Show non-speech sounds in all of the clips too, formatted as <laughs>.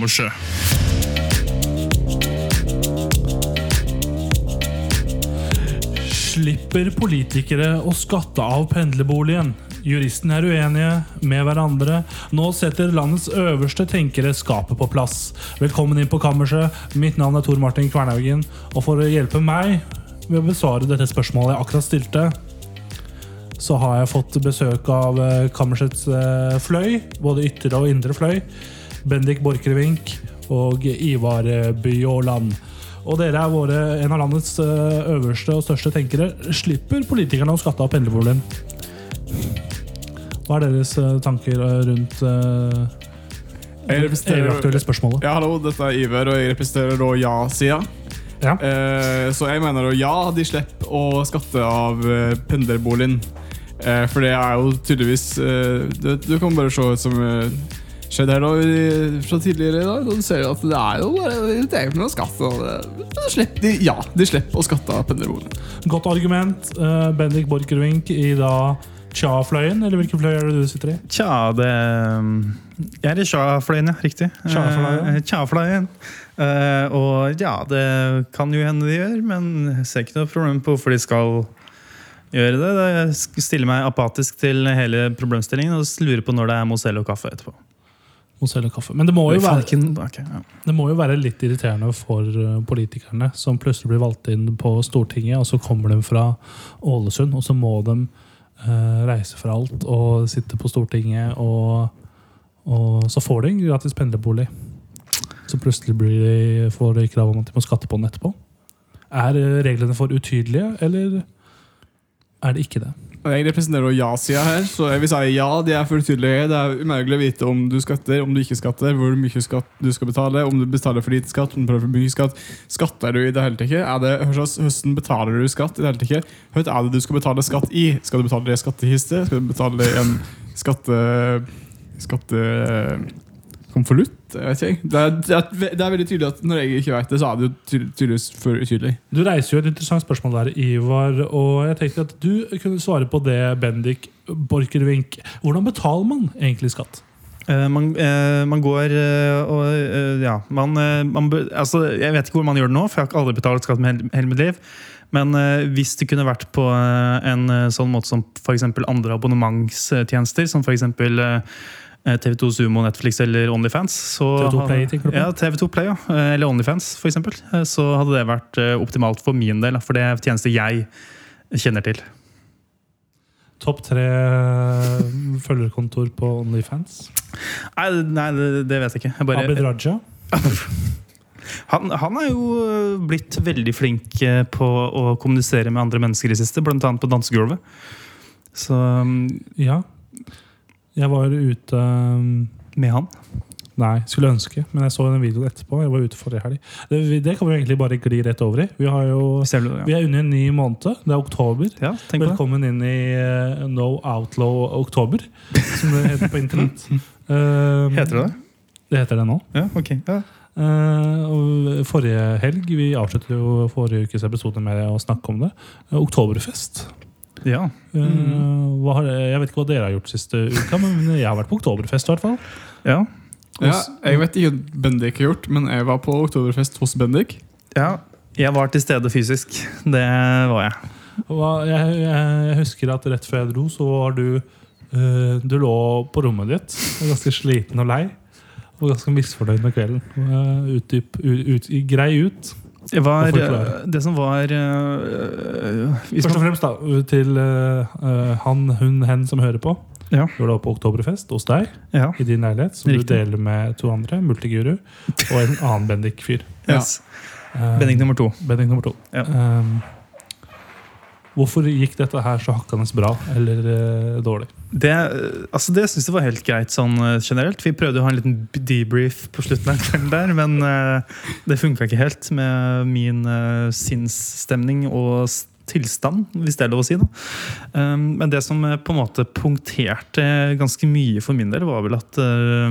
kammerset. Slipper politikere å skatte av pendlerboligen? Juristene er uenige med hverandre. Nå setter landets øverste tenkere skapet på plass. Velkommen inn på kammerset. Mitt navn er Tor Martin Kvernhaugen. Og for å hjelpe meg med å besvare dette spørsmålet jeg akkurat stilte, så har jeg fått besøk av eh, kammersets eh, fløy. Både ytre og indre fløy. Bendik Borchgrevink og Ivar eh, Bjåland. Og dere er våre, en av landets eh, øverste og største tenkere. Slipper politikerne å skatte av pendlerboligen? Hva er deres eh, tanker rundt Jeg representerer- spørsmålet? Ja, hallo, dette er Iver, og jeg representerer da ja-sida. Ja. Eh, så jeg mener da ja, de slipper å skatte av pendlerboligen. Eh, for det er jo tydeligvis eh, det, du kan bare se ut som eh, skjedde her da fra tidligere i dag. Og du ser jo at det er jo bare det er jo ikke noe skatt. Og det, det slipper de, ja, de slipper å skatte av pendlerboligen. Godt argument. Uh, Bendik Borchgrevink i da Tja-fløyen, eller hvilken fløy er det du sitter i? Tja, det Jeg er i Tja-fløyen, ja. Riktig. Tja-fløyen. Uh. Eh, og ja, det kan jo hende de gjør, men jeg ser ikke noe problem på hvorfor de skal gjøre det. Jeg stiller meg apatisk til hele problemstillingen og lurer på når det er Mozell og kaffe etterpå. Mozell selge kaffe. Men det må, jo være, ja. det må jo være litt irriterende for uh, politikerne som plutselig blir valgt inn på Stortinget, og så kommer de fra Ålesund, og så må de uh, reise fra alt og sitte på Stortinget, og, og så får de en gratis pendlerbolig. Så plutselig blir de, får de krav om at de må skatte på den etterpå. Er uh, reglene for utydelige, eller er det ikke det? Jeg representerer da ja-sida her, så jeg vil si ja, de er for tydelige. Det er umulig å vite om du skatter, om du ikke skatter, hvor mye skatt du skal betale, om du betaler for lite skatt, om du betaler for mye skatt. Skatter du i det hele tatt? Er det, Høsten betaler du skatt i det hele tatt? Hva er det du skal betale skatt i? Skal du betale det i skattkiste? Skal du betale en skatte... skatte konvolutt? Jeg vet ikke. Det er, det, er, det er veldig tydelig at når jeg ikke vet det, så er det jo ty- tydeligvis for utydelig. Du reiser jo et interessant spørsmål der, Ivar. Og jeg tenkte at du kunne svare på det, Bendik Borchgrevink. Hvordan betaler man egentlig skatt? Eh, man, eh, man går eh, og Ja, man, man altså, Jeg vet ikke hvor man gjør det nå, for jeg har aldri betalt skatt med hele, hele mitt liv. Men hvis det kunne vært på en sånn måte som f.eks. andre abonnementstjenester, som f.eks. TV2 Sumo, Netflix eller Onlyfans så TV2 Play, tenker du på? Ja, TV2 Play, ja. Eh, Eller Onlyfans, f.eks. Så hadde det vært eh, optimalt for min del, for det er tjenester jeg kjenner til. Topp tre følgerkontor på Onlyfans? Nei, nei det, det vet jeg ikke. Jeg bare, Abid Raja? <laughs> Han, han er jo blitt veldig flink på å kommunisere med andre mennesker i siste, annet på dansegulvet. Så um, Ja. Jeg var ute um, med han. Nei, skulle ønske, men jeg så den videoen etterpå. Jeg var ute forrige helg. Det, det kan vi egentlig bare gli rett over i. Vi, har jo, det, ja. vi er under en ny måned. Det er oktober. ja. Velkommen inn i uh, No Outlaw Oktober, som det heter på internett. uh, <laughs> Heter det det? Det heter det nå. Ja, ok. Ja. Uh, forrige helg, Vi avsluttet jo forrige ukes episode med å snakke om det. Eh, Oktoberfest. Ja. Eh, hva har, jeg vet ikke hva dere har gjort siste uka, men jeg har vært på oktoberfest. i hvert fall. ja. Ja, jeg vet ikke hva Bendik har gjort, men jeg var på oktoberfest hos Bendik. ja. Jeg var til stede fysisk. Det var jeg. Hva, jeg, jeg, jeg husker at rett før jeg dro, så var du uh, Du lå på rommet ditt, ganske sliten og lei. Og ganske misfornøyd med kvelden. Uh, utdyp, ut, ut, grei ut. Jeg var, øh, det som var øh, Først og fremst da, til eh, eh, han, hun, hen som hører på. Ja. Du var da på oktoberfest hos deg ja. i din leilighet, som Riktig. du deler med to andre, Multiguru, og en <laughs> annen Bendik-fyr. Yes. Eh, Bendik nummer to. Bendik nummer to. Ja. Um, hvorfor gikk dette her så hakkende bra, eller uh, dårlig? Det, altså det syns jeg var helt greit sånn eh, generelt. Vi prøvde å ha en liten debrief på slutten av kvelden der, men uh, det funka ikke helt med min uh, sinnsstemning og tilstand, hvis det er lov å si. Da. Um, men det som på en måte punkterte ganske mye for min del, var vel at uh,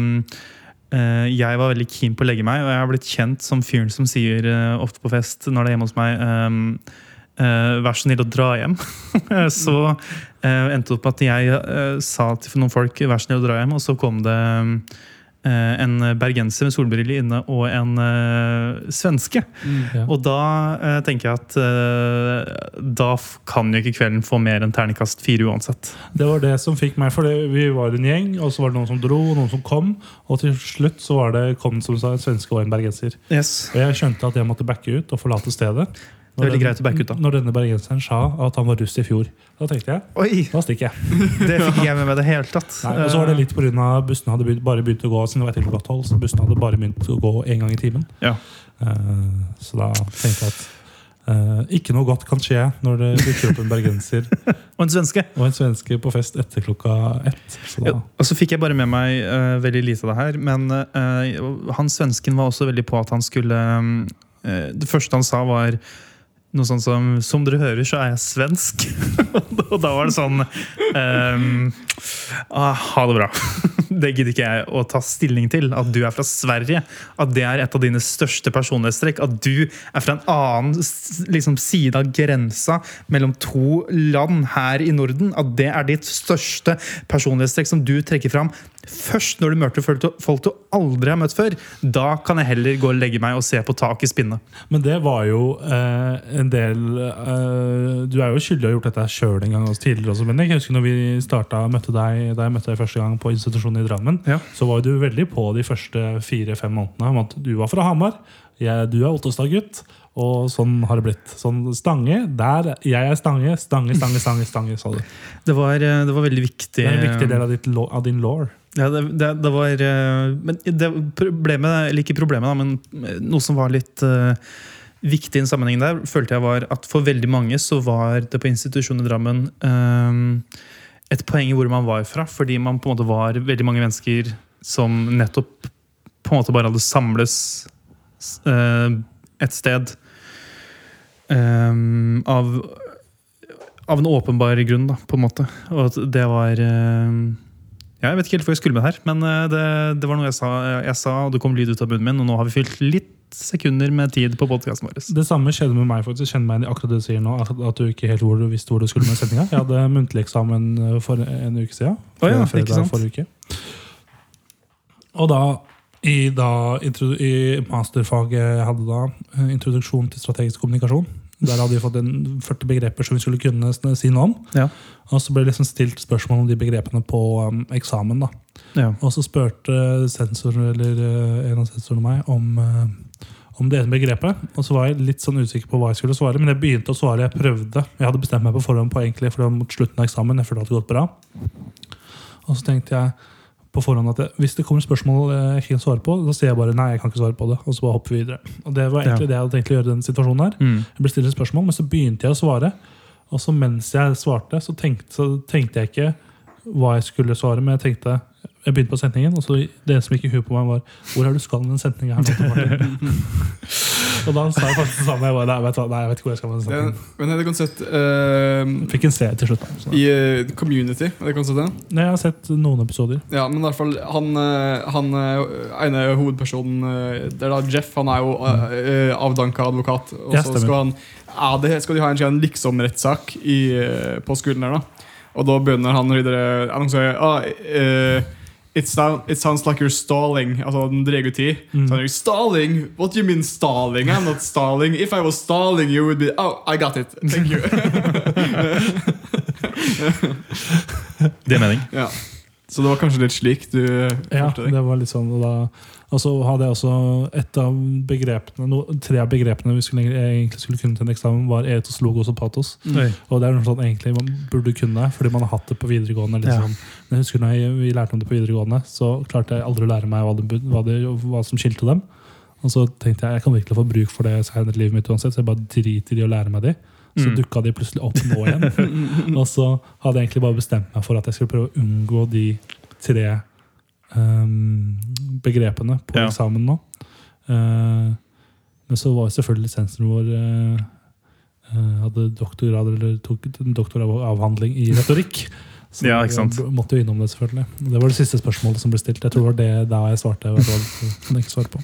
uh, jeg var veldig keen på å legge meg, og jeg har blitt kjent som fyren som sier ofte på fest når det er hjemme hos meg um, Vær så snill å dra hjem. <laughs> så eh, endte det opp at jeg eh, sa til noen folk vær så snill å dra hjem, og så kom det eh, en bergenser med solbriller inne og en eh, svenske. Ja. Og da eh, tenker jeg at eh, da kan jo ikke kvelden få mer enn terningkast fire uansett. Det var det som fikk meg, for vi var en gjeng, og så var det noen som dro, og noen som kom. Og til slutt så var det, kom som sa, en svenske og en bergenser. Yes. Og jeg skjønte at jeg måtte backe ut og forlate stedet. Det er veldig greit å backe ut, da. Når denne bergenseren sa at han var russ i fjor, da tenkte jeg Oi! da stikker jeg. Det fikk jeg med meg det hele tatt. Nei, og så var det litt pga. bussene hadde begynt, bare begynt å gå siden det var etter godt hold, Så bussene hadde bare begynt å gå én gang i timen. Ja. Uh, så da tenkte jeg at uh, ikke noe godt kan skje når det dukker opp en bergenser <laughs> Og en svenske. og en svenske på fest etter klokka ett. Så da, Ja, og så fikk jeg bare med meg uh, veldig lite av det her, men eh, han svensken var også veldig på at han skulle Det første han sa, var noe sånt som Som dere hører, så er jeg svensk. <laughs> og da var det sånn ah, Ha det bra. <laughs> det gidder ikke jeg å ta stilling til. At du er fra Sverige. At det er et av dine største personlighetstrekk. At du er fra en annen liksom, side av grensa mellom to land her i Norden. At det er ditt største personlighetstrekk som du trekker fram først når du møter folk du- aldri har møtt før. Da kan jeg heller gå og legge meg og se på taket spinne. Men det var jo eh, en del eh, Du er jo skyldig i å ha gjort dette sjøl en gang tidligere. Også, men jeg husker når vi starta, møtte deg, da jeg møtte deg første gang på institusjonen i Drammen, Ja. så var du veldig på de første fire-fem månedene om at du var fra Hamar. Jeg, du er Ottestad-gutt. Og sånn har det blitt. Sånn Stange, der jeg er Stange. Stange, Stange, Stange, Stange, sa du. Det var, eh, det var veldig viktig. Det er en viktig del av, ditt, av din law. Ja, det, det, det var eh, Men det problemet, eller ikke problemet, da, men noe som var litt uh, viktig i den sammenhengen der, følte jeg var at for veldig mange så var det på institusjonen i Drammen eh, et poeng i hvor man var fra, fordi man på en måte var veldig mange mennesker som nettopp på en måte bare hadde samles uh, et sted um, av av en åpenbar grunn, da, på en måte. Og at det var uh, ja, Jeg vet ikke helt hvor jeg skulle med her, men det, det var noe jeg sa, jeg sa, og det kom lyd ut av munnen min, og nå har vi fylt litt sekunder med tid på podkasten vår. Det samme skjedde med meg. faktisk. Kjenner meg igjen i akkurat det du sier nå, at, at du ikke helt hvor du visste hvor du skulle med sendinga. Jeg hadde muntlig eksamen eh, for en uke siden. Oh, ja, fredag sant? forrige uke. Og da, i, da i masterfaget jeg hadde da, eh, introduksjon til strategisk kommunikasjon, der hadde vi fått en 40 begreper som vi skulle kunne si noe om. Ja. Og så ble det liksom stilt spørsmål om de begrepene på um, eksamen. da. Ja. Og så spurte sensor, eller uh, en av sensorene meg om, eh, om det ene begrepet. Og så var jeg litt sånn usikker på hva jeg skulle svare, men jeg begynte å svare. Jeg prøvde. Jeg hadde bestemt meg på forhånd på egentlig, for det var mot slutten av eksamen. Jeg følte det hadde gått bra. Og så tenkte jeg på forhånd at jeg, hvis det kommer spørsmål jeg ikke kan svare på, så sier jeg bare nei, jeg kan ikke svare på det. Og så bare hopper vi videre. Og det var egentlig det jeg hadde tenkt å gjøre i den situasjonen her. Mm. Jeg ble stilt et spørsmål, men så begynte jeg å svare. Og så mens jeg svarte, så tenkte, så tenkte jeg ikke hva jeg skulle svare, men jeg tenkte jeg begynte på setningen, og så det som gikk i huet på meg, var Hvor er du skal med den setningen her? nå, <laughs> og da sa jeg faktisk det samme. Jeg bare, nei, vet nei, jeg vet ikke hvor jeg skal med den Det, setningen. men det sett uh, Fikk en C til slutt. Så. i uh, Community? Er det sett det? Nei, jeg har sett noen episoder. Ja, men i hvert fall han, eh, han eh, ene hovedpersonen Det er da Jeff. Han er jo uh, avdanka advokat. Og Ja, så stemmer. skal han ja, det skal de ha en en liksom-rettssak eh, på skolen der. da Og da begynner han videre er sier, ah, eh, it, sound, it sounds like you're stalling. Altså den drar ut tid. Mm. Så han stalling? What do you mean stalling? I'm not stalling. If I was stalling, you would be Oh, I got it. Thank you. Det er mening. ja. Så det var kanskje litt slik du Ja, følte deg? det var litt sånn. Og, da, og så hadde jeg også et av begrepene no, Tre av begrepene vi skulle, egentlig skulle kunne til en eksamen, var etos, logos og patos. Mm. Og det er noe sånn egentlig man burde kunne, fordi man har hatt det på videregående. Liksom. Men jeg husker når jeg, vi lærte om det på videregående, så klarte jeg aldri å lære meg hva, det, hva, det, hva som skilte dem. Og så tenkte jeg jeg kan virkelig få bruk for det senere i livet mitt uansett, så jeg bare driter i å lære meg de. Så Mm. dukka de plutselig opp nå igjen. <laughs> og så hadde jeg egentlig bare bestemt meg for at jeg skulle prøve å unngå de tre begrepene på Ja. eksamen nå. Eh, men så var selvfølgelig lisensen vår eh, eh, hadde doktorgrad eller tok en doktoravhandling i retorikk. <laughs> Så Ja, jeg måtte jo innom det, selvfølgelig. Det var det siste spørsmålet som ble stilt. Jeg tror det var det da jeg svarte. På.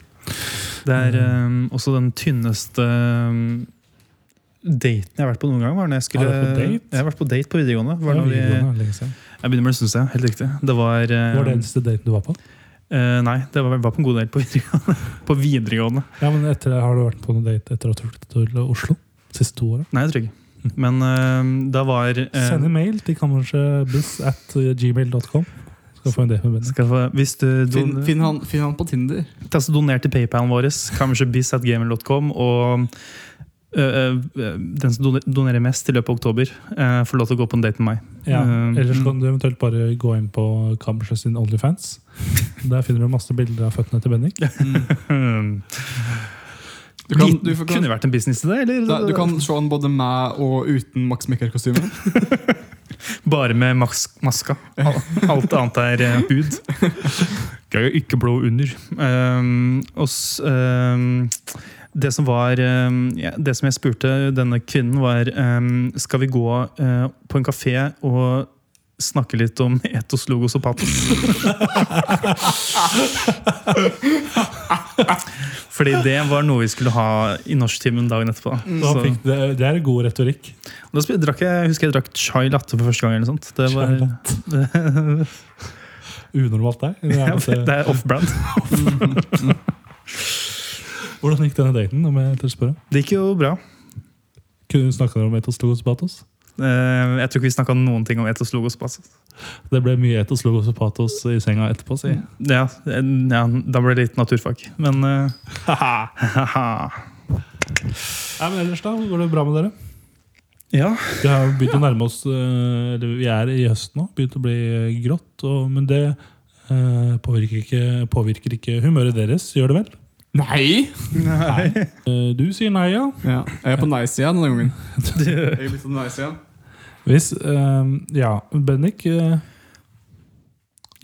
Det er um, også den tynneste eh, daten jeg har vært på noen gang. Var når jeg, skulle, Har du vært på date? jeg har vært på date på videregående. Var Ja, når vi, jeg begynner med det, synes det, helt riktig. Det var, eh, Var det eneste daten du var på? Eh, nei, det var, var på en god del på videregående. <laughs> på videregående. Ja, men etter det, Har du vært på noen date etter at du flyttet til Oslo? Siste to åra? Nei, jeg tror ikke. Men eh, da var eh, Send en mail til kammersetbiz at gmail.com. Skal få en date med Benny. skal få, Hvis du Finn, don, finn, han, finn han på Tinder. ta så doner til PayPalen vår, og gmail.com eh, den som donerer mest i løpet av oktober, eh, får lov til å gå på en date med meg. Ja, eller Ellers kan du eventuelt bare gå inn på Kammerset sin Onlyfans. Der finner du masse bilder av føttene til Bennik. Hmm. <laughs> Du kan, du, kan, kunne vært en business til det, eller? da, du kan se han både med og uten Max Mekker-kostyme. <laughs> Bare med mas maska. Alt annet er eh, hud. Jeg er ikke blå under. Um, oss, um, det som var ja, Det som jeg spurte denne kvinnen, var um, Skal vi gå uh, på en kafé og snakke litt om <laughs> etos, logos og patos? <laughs> Fordi det var noe vi skulle ha i norsktimen dagen etterpå. Da fikk det, det er god retorikk. da drakk jeg, husker jeg drakk chai latte for første gang. eller sånt. Det var, <laughs> Unormalt det. Det er Ja, det er off-brand. Hvordan gikk denne daten? om jeg tør spørre? Det gikk jo bra. Kunne du snakke om etos logos patos? Eh, Jeg tror ikke vi snakka noen ting om etos logos. Patos. Det ble mye etos logos og patos i senga etterpå, si. Ja, eh, ja, da ble det litt naturfag. Men eh, haha. Nei, men ellers da, Går det bra med dere? Ja. Vi har begynt å nærme oss eh, eller Vi er i høst nå. Begynt å bli grått. Og, men det eh, påvirker, ikke, påvirker ikke humøret deres, gjør det vel? Nei! Nei. Eh, du sier nei, ja. Ja, jeg er på nei-sida denne gangen. <laughs> Jeg er litt på nei-sida. Hvis uh, Ja, Bennik uh,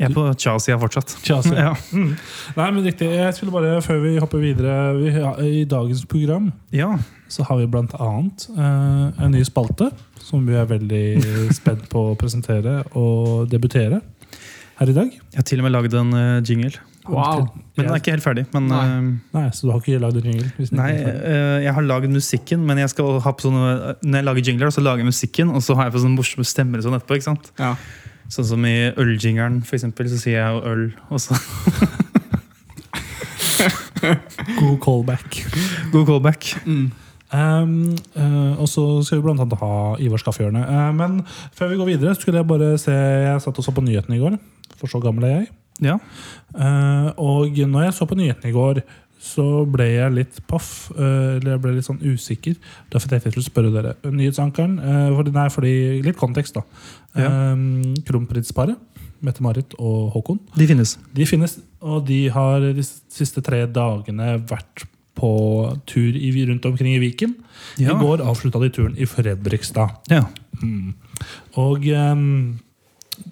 jeg er på cha-sida fortsatt. Tja, Ja. Mm. Nei, men riktig. Jeg skulle bare, før vi hopper videre vi, ja, I dagens program ja. så har vi blant annet uh, en ny spalte som vi er veldig <laughs> spent på å presentere og debutere her i dag. Jeg har til og med lagd en eh, jingle. Wow. Men den er ikke helt ferdig. Men, Nei. Uh, Nei, Så du har ikke lagd en jingle? hvis Nei, eh, jeg har lagd musikken, men jeg skal ha på sånne, når jeg lager jingler, så lager jeg musikken, og så har jeg på sånne morsomme stemmer sånn etterpå. ikke sant? Ja. Sånn som i øljingeren, for eksempel, så sier jeg jo øl. også. <laughs> God callback. God callback. Mm. Um, uh, og så skal vi blant annet ha Ivars kaffehjørne. Uh, men før vi går videre, skulle jeg bare se Jeg satt og så på nyhetene i går. For så gammel er jeg. Ja. Uh, og når jeg så på nyhetene i går, så ble jeg litt paff. Uh, eller jeg ble litt sånn usikker. Derfor tenkte jeg skulle spørre dere. Nyhetsankeren uh, fordi, Nei, fordi Litt kontekst, da. Ja. Um, Kronprinsparet, Mette-Marit og Håkon, De finnes. de finnes. Og de har de siste tre dagene vært på tur i, rundt omkring i Viken. Ja. I går avslutta de turen i Fredrikstad. Ja. Mm. Og um,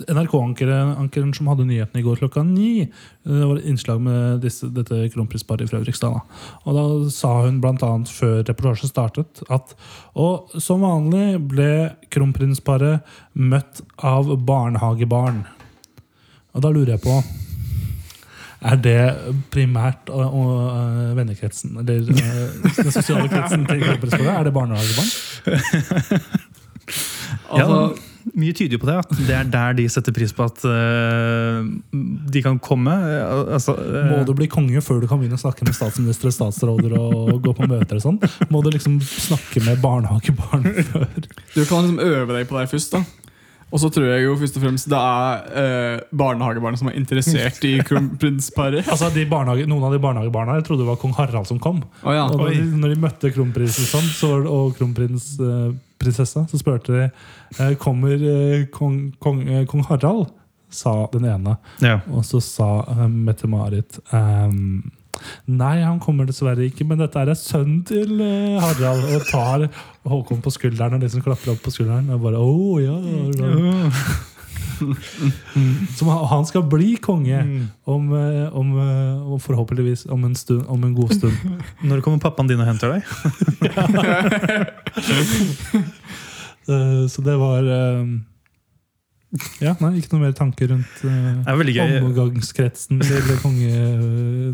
NRK-ankeren som hadde nyhetene i går klokka ni, det var et innslag med disse, dette kronprinsparet i Fredrikstad. Da. Og da sa hun bl.a. før reportasjen startet at og som vanlig ble kronprinsparet møtt av barnehagebarn. Og da lurer jeg på er det primært og, og, øh, vennekretsen, eller øh, den sosiale kretsen til kronprinsparet? Er det barnehagebarn? <laughs> Altså, Mye tyder jo på det. At det er der de setter pris på at uh, de kan komme. Eh, altså, uh, Må du bli konge før du kan begynne å snakke med statsminister og statsråder og gå på møter og sånn? Må du liksom snakke med barnehagebarn før? du kan liksom øve deg på det først. da Og så tror jeg jo først og fremst det er eh, barnehagebarn som er interessert i kronprinsparet. <laughs> Altså, de barnehage, Noen av de barnehagebarna jeg trodde det var kong Harald som kom. Oh, ja. Og når de, når de møtte kronprinsen sånn, så, og og kronprinsprinsessa, så spurte de eh, kommer eh, kong, kong, eh, kong Harald, sa den ene. ja. Og så sa uh, Mette-Marit ehm, Nei, han kommer dessverre ikke, men dette er sønnen til eh, Harald. Og tar Håkon på skulderen og liksom klapper opp på skulderen. Og bare, oh, ja. <laughs> Så han- skal bli konge om, eh, om, eh, om forhåpentligvis om en, stund, om en god stund. <laughs> Når kommer pappaen din og henter deg? ja. <laughs> så det var Ja, nei, ikke noe mer tanker rundt uh, omgangskretsen til, konge,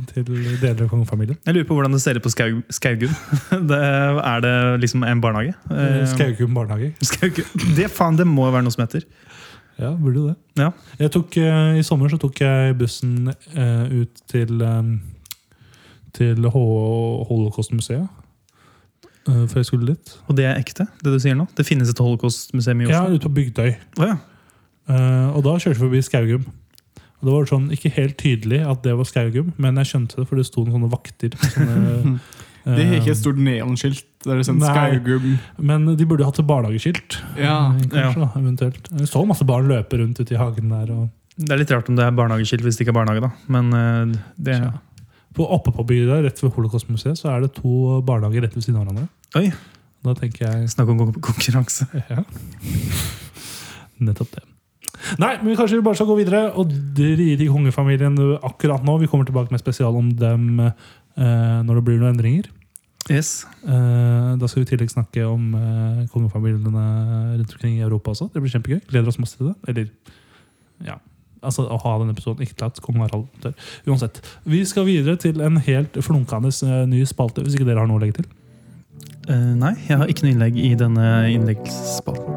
til deler av kongefamilien. Jeg lurer på hvordan det ser ut på Skaug, Skaugum. <laughs> Det, er det liksom en barnehage? Eh, Skaugum barnehage. Skaugum. Det, faen, det må være noe som heter. Ja, burde jo det. Ja. Jeg tok, eh, I sommer så tok jeg bussen uh, ut til um, Til Holocaustmuseet. Uh, for jeg skulle dit. Og det er ekte, det du sier nå? Det finnes et holocaustmuseum i Ja, Oslo? ute på Bygdøy. Oh, ja. Eh, og da kjørte vi forbi Skaugum. Og det var sånn, Ikke helt tydelig at det var Skaugum, men jeg skjønte det, for det sto noen sånne vakter. Sånne, <laughs> Det er ikke eh, et stort neonskilt der det er sånn Nei. Skaugum. Men de burde hatt et barnehageskilt. Ja. eh, Kanskje, da, eventuelt. Jeg så masse barn løpe rundt ute i hagen der. og Det er litt rart om det er barnehageskilt hvis det ikke er barnehage, da. Men eh, det Ja. På, oppe på bygda, rett ved Holocaustmuseet, så er det to barnehager rett ved siden av hverandre. Oi, Da tenker jeg snakk om konkurranse. ja. Nettopp det. Nei, men kanskje vi bare skal gå videre og drite i kongefamilien akkurat nå. Vi kommer tilbake med spesial om dem eh, når det blir noen endringer. Yes. Eh, da skal vi i tillegg snakke om eh, kongefamiliene rundt omkring i Europa også. Det blir kjempegøy. Gleder oss masse til det. Eller, ja. Altså å ha den episoden. Ikke til at kong Harald dør. Uansett. Vi skal videre til en helt flunkende eh, ny spalte, hvis ikke dere har noe å legge til. Uh, nei, jeg har ikke noe innlegg i denne innleggsspalten.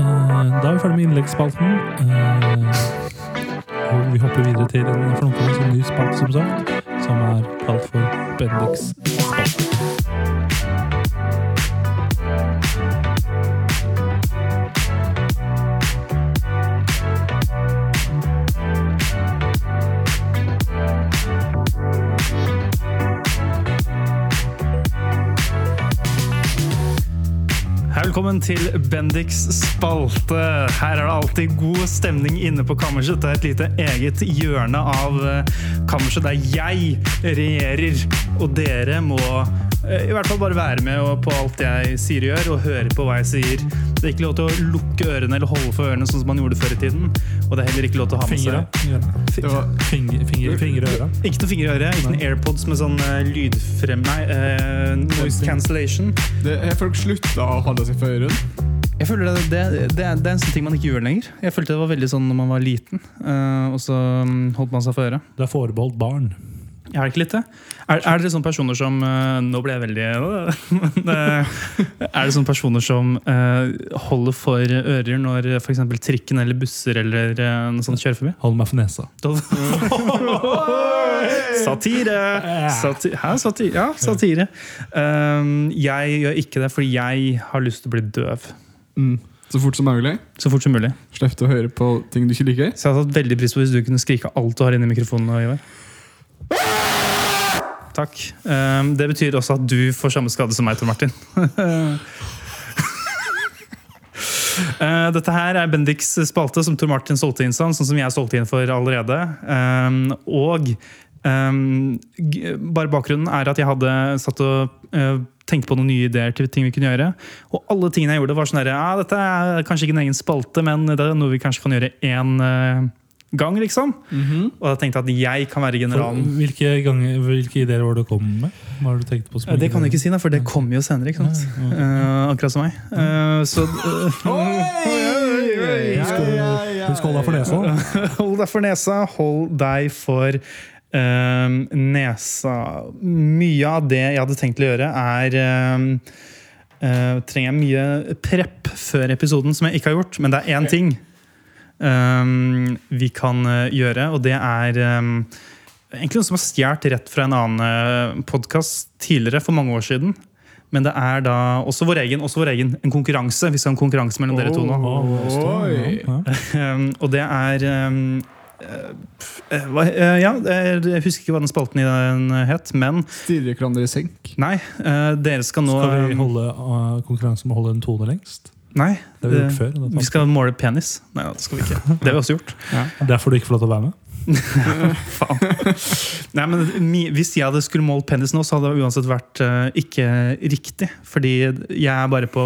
Eh, da er vi ferdig med innleggsspalten. Eh, og vi hopper videre til en flunkende ny spalte, som sagt, som er kalt for Bendiks spalte. Velkommen til Bendiks spalte. Her er det alltid god stemning inne på kammerset. Det er et lite eget hjørne av eh, kammerset der jeg regjerer, og dere må eh, i hvert fall bare være med på alt jeg sier og gjør, og høre på hva jeg sier. Det er ikke lov til å lukke ørene eller holde for ørene sånn som man gjorde før i tiden. Og det er heller ikke lov til å ha med Fingre. seg Det var, Finger, finger, finger i øra. Ikke noe finger i øret, ikke noen AirPods med sånn uh, lydfrem... Nei, uh, noise cancellation. det er folk slutta å holde seg for ørene. Jeg føler det, det, det, er, det er en sånn ting man ikke gjør lenger. Jeg følte det var veldig sånn når man var liten, uh, og så mm, holdt man seg for øret. Det er forbeholdt barn. Jeg har ikke litt <laughs> det. Er, er det sånne personer som uh, Nå ble jeg veldig eh, Er det sånne personer som uh, holder for ører når f.eks. trikken eller busser eller eh, noe sånt kjører forbi? Hold meg for nesa. <laughs> Satire! Sati Hæ, satire? Ja, satire. Um, jeg gjør ikke det fordi jeg har lyst til å bli døv. Mm. Så fort som mulig. Så fort som mulig. Slipp å høre på ting du ikke liker. Så jeg hadde hatt veldig pris på hvis du kunne skrike alt du har inni mikrofonen. Ivar. Takk. Um, det betyr også at du får samme skade som meg, Tor Martin. Uh, <laughs> dette her er Bendiks spalte, som Tor Martin solgte inn sånn, sånn som jeg solgte inn for allerede. Um, og g- bare bakgrunnen er at jeg hadde satt og uh, tenkte på noen nye ideer til ting vi kunne gjøre. Og alle tingene jeg gjorde, var sånn herre ja, dette er kanskje ikke en egen spalte, men det er noe vi kanskje kan gjøre én gang, liksom. Og da tenkte jeg at jeg kan være For, generalen. hvilke, ganger, hvilke ideer var det du kom med? Hva har du tenkt på? Det kan du ikke si, da, for det kommer jo senere. ikke sant? Ja, ja. Eh, akkurat som meg. Uh, så holde deg for nesa. <laughs> Hold deg for nesa, hold deg for uh, nesa. Mye av det jeg hadde tenkt til å gjøre, er ehm, eh, Trenger jeg mye prep før episoden, som jeg ikke har gjort. Men det er én ting vi kan eh, gjøre, og det er ehm, egentlig noe som er stjålet rett fra en annen podkast tidligere, for mange år siden. Men det er da også vår egen, også vår egen en konkurranse. Vi skal ha en konkurranse mellom dere to nå. Oh, og det er um, eh, eh, hva, eh, Ja, jeg husker ikke hva den spalten i den het, men Stirrer hverandre i senk. nei. eh, dere skal nå Skal vi holde uh, konkurranse om å holde en tone lengst? Nei. Det har vi gjort før. vi skal måle penis. Nei, det skal vi ikke. Det har vi også gjort. <laughs> Derfor du ikke får lov til å være med? <laughs> Faen. Nei, men Hvis jeg hadde skulle målt penis nå, så hadde det uansett vært uh, ikke riktig. Fordi jeg er bare på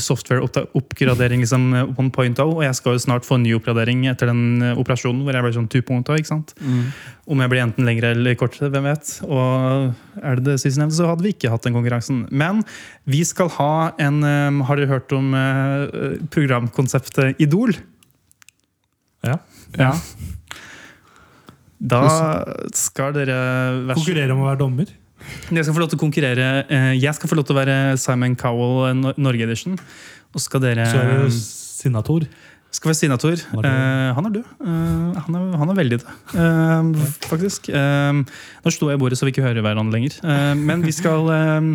software-oppgradering liksom, one point oh, og jeg skal jo snart få en ny oppgradering etter den eh, operasjonen hvor jeg ble sånn 2.0. ikke sant? Om jeg blir enten lengre eller kortere, hvem vet. Og er det det sistnevnte, så hadde vi ikke hatt den konkurransen. Men vi skal ha en eh, Har dere hørt om eh, programkonseptet Idol? Ja. Ja. Da skal dere Konkurrere om å være dommer? Jeg skal få lov til å konkurrere. eh, Jeg skal få lov til å være Simon Cowell eh, Norge Edition. Og skal dere Så er det Sinator. Skal være Sinator. Tor? Han er død. Eh, han er. Eh, han, er, veldig død, eh, faktisk. Eh, nå sto jeg i bordet, så vi ikke hører hverandre lenger. Eh, men vi skal eh,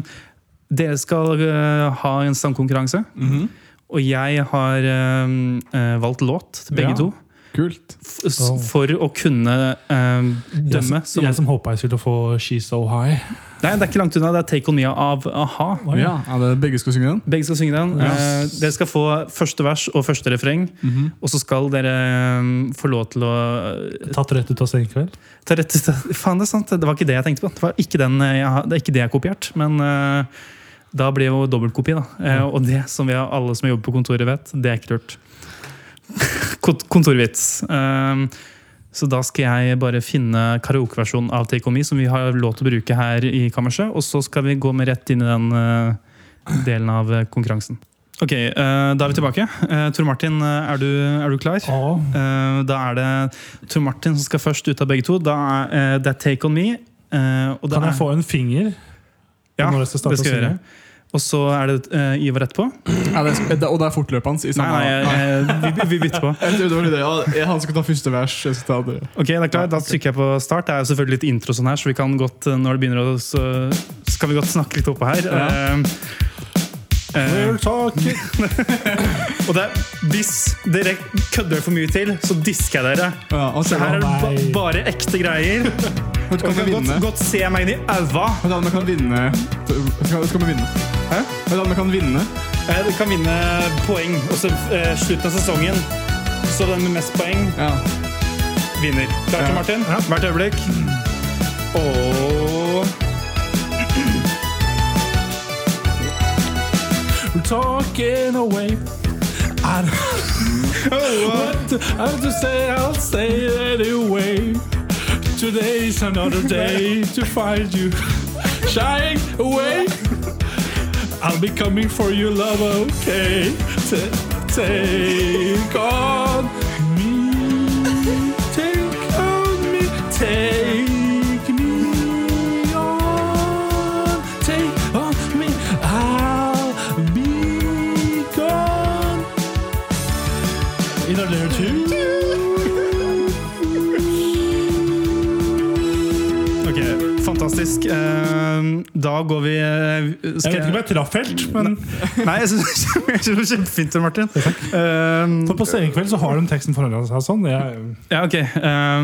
Dere skal eh, ha en sangkonkurranse. -hmm. Og jeg har eh, eh, valgt låt til begge Ja. to. Kult. f- s- For å kunne eh, dømme. Jeg, Som, jeg som håpa jeg skulle få She's So High. nei, det er ikke langt unna. Det er Take On Me av a-ha. Oi. Ja, ja det begge skal synge den? Begge skal synge den. Yes. Eh, dere skal få første vers og første refreng. Mhm. Og så skal dere eh, få lov til å eh, Tatt rett ut av senkveld. ta rett Faen, det er sant. Det var ikke det jeg tenkte på. Det, var ikke den eh, jeg, det er ikke det jeg har kopiert. Men eh, da blir det jo dobbeltkopi. da. Eh, og det som vi har, alle som jobber på kontoret vet, det er ikke lurt. Kont- Kontorvits. Um, så da skal jeg bare finne karaokeversjonen av Take On Me, som vi har lov til å bruke her i kammerset. Og så skal vi gå med rett inn i den uh, delen av eh, konkurransen. Ok, uh, Da er vi tilbake. Uh, Tor Martin, er du, er du klar? Ja. Da er det Tor Martin som skal først ut av begge to. Da er, det er Take On Me. Kan jeg få en finger? Ja, det skal jeg gjøre. Og så er det uh, Ivar etterpå. Ja, det, er, og det er fortløpende? hans? Nei, nei, jeg, vi, vi bytter på. <laughs> Jeg trodde det var det. Han skal ta første vers. Jeg skal ta det. Ok, det er klart, Da trykker jeg på start. Det er jo selvfølgelig litt intro sånn her, så vi kan godt, eh, når det begynner å så skal vi godt snakke litt oppå her. Ja. Eh, eh, We're talking <laughs> og det, er- hvis dere kødder for mye til, så disker jeg dere. Ja, Så så her er det ba bare ekte greier. <laughs> Kan du kan vinne? godt, godt se meg inn i øva. Hvordan man kan vinne Skal, skal vi vinne? Hæ? Hva, man kan vinne? Eh, Du kan vinne poeng. Og så eh, slutten av sesongen, så den med mest poeng Ja. vinner. Klart, Ja. Martin? Hvert øyeblikk. Og talking away. I don't <laughs> oh, what I have to say, I'll say it anyway. Today's another day <laughs> to find you shying away. I'll be coming for you, love, okay? Ta- take on fantastisk. Eh, Da går vi skal... Jeg vet ikke om jeg traff helt, men <laughs> Nei, jeg syns det er <laughs> kjempefint, Martin. Eh, for på senkveld så har de teksten foran seg sånn. Jeg, ja, ok. Eh,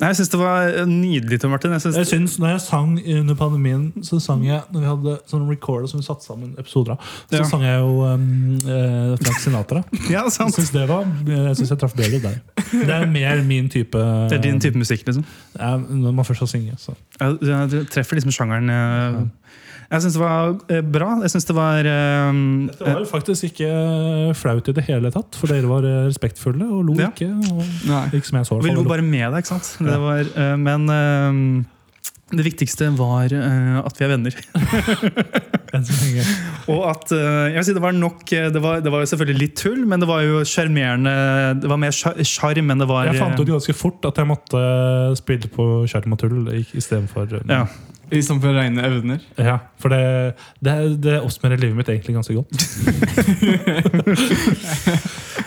nei, jeg syns det var nydelig, Tor Martin. Jeg synes, jeg synes, når jeg sang under pandemien, så sang jeg Når vi hadde sånn recorder som vi satte sammen episoder av, så Ja. sang jeg jo um, eh, Frank Sinatra. <laughs> ja, Jeg sant. syns det var Jeg synes jeg traff bedre der. Det er mer min type Det er din type musikk, liksom. ja, Når man først skal synge. Så. Ja, Du treffer liksom sjangeren. eh. Jeg syns det var eh, bra. Jeg syns det var um, Det var jo faktisk ikke flaut i det hele tatt, for dere var eh, respektfulle og lo Ja. ikke. Og ikke så. Vi lo bare med deg, ikke sant? Det var, uh, men um, det viktigste var uh, at vi er venner. <laughs> <laughs> Og at uh, jeg vil si det var nok eh, det var, det var jo selvfølgelig litt tull, men det var jo sjarmerende. Det var mer sjar- sjarm enn det var Jeg fant ut eh, ganske fort at jeg måtte eh, spille på sjarm og tull istedenfor ja. Istedenfor rene evner. Ja, for det, det, det oppsummerer livet mitt egentlig ganske godt. <laughs>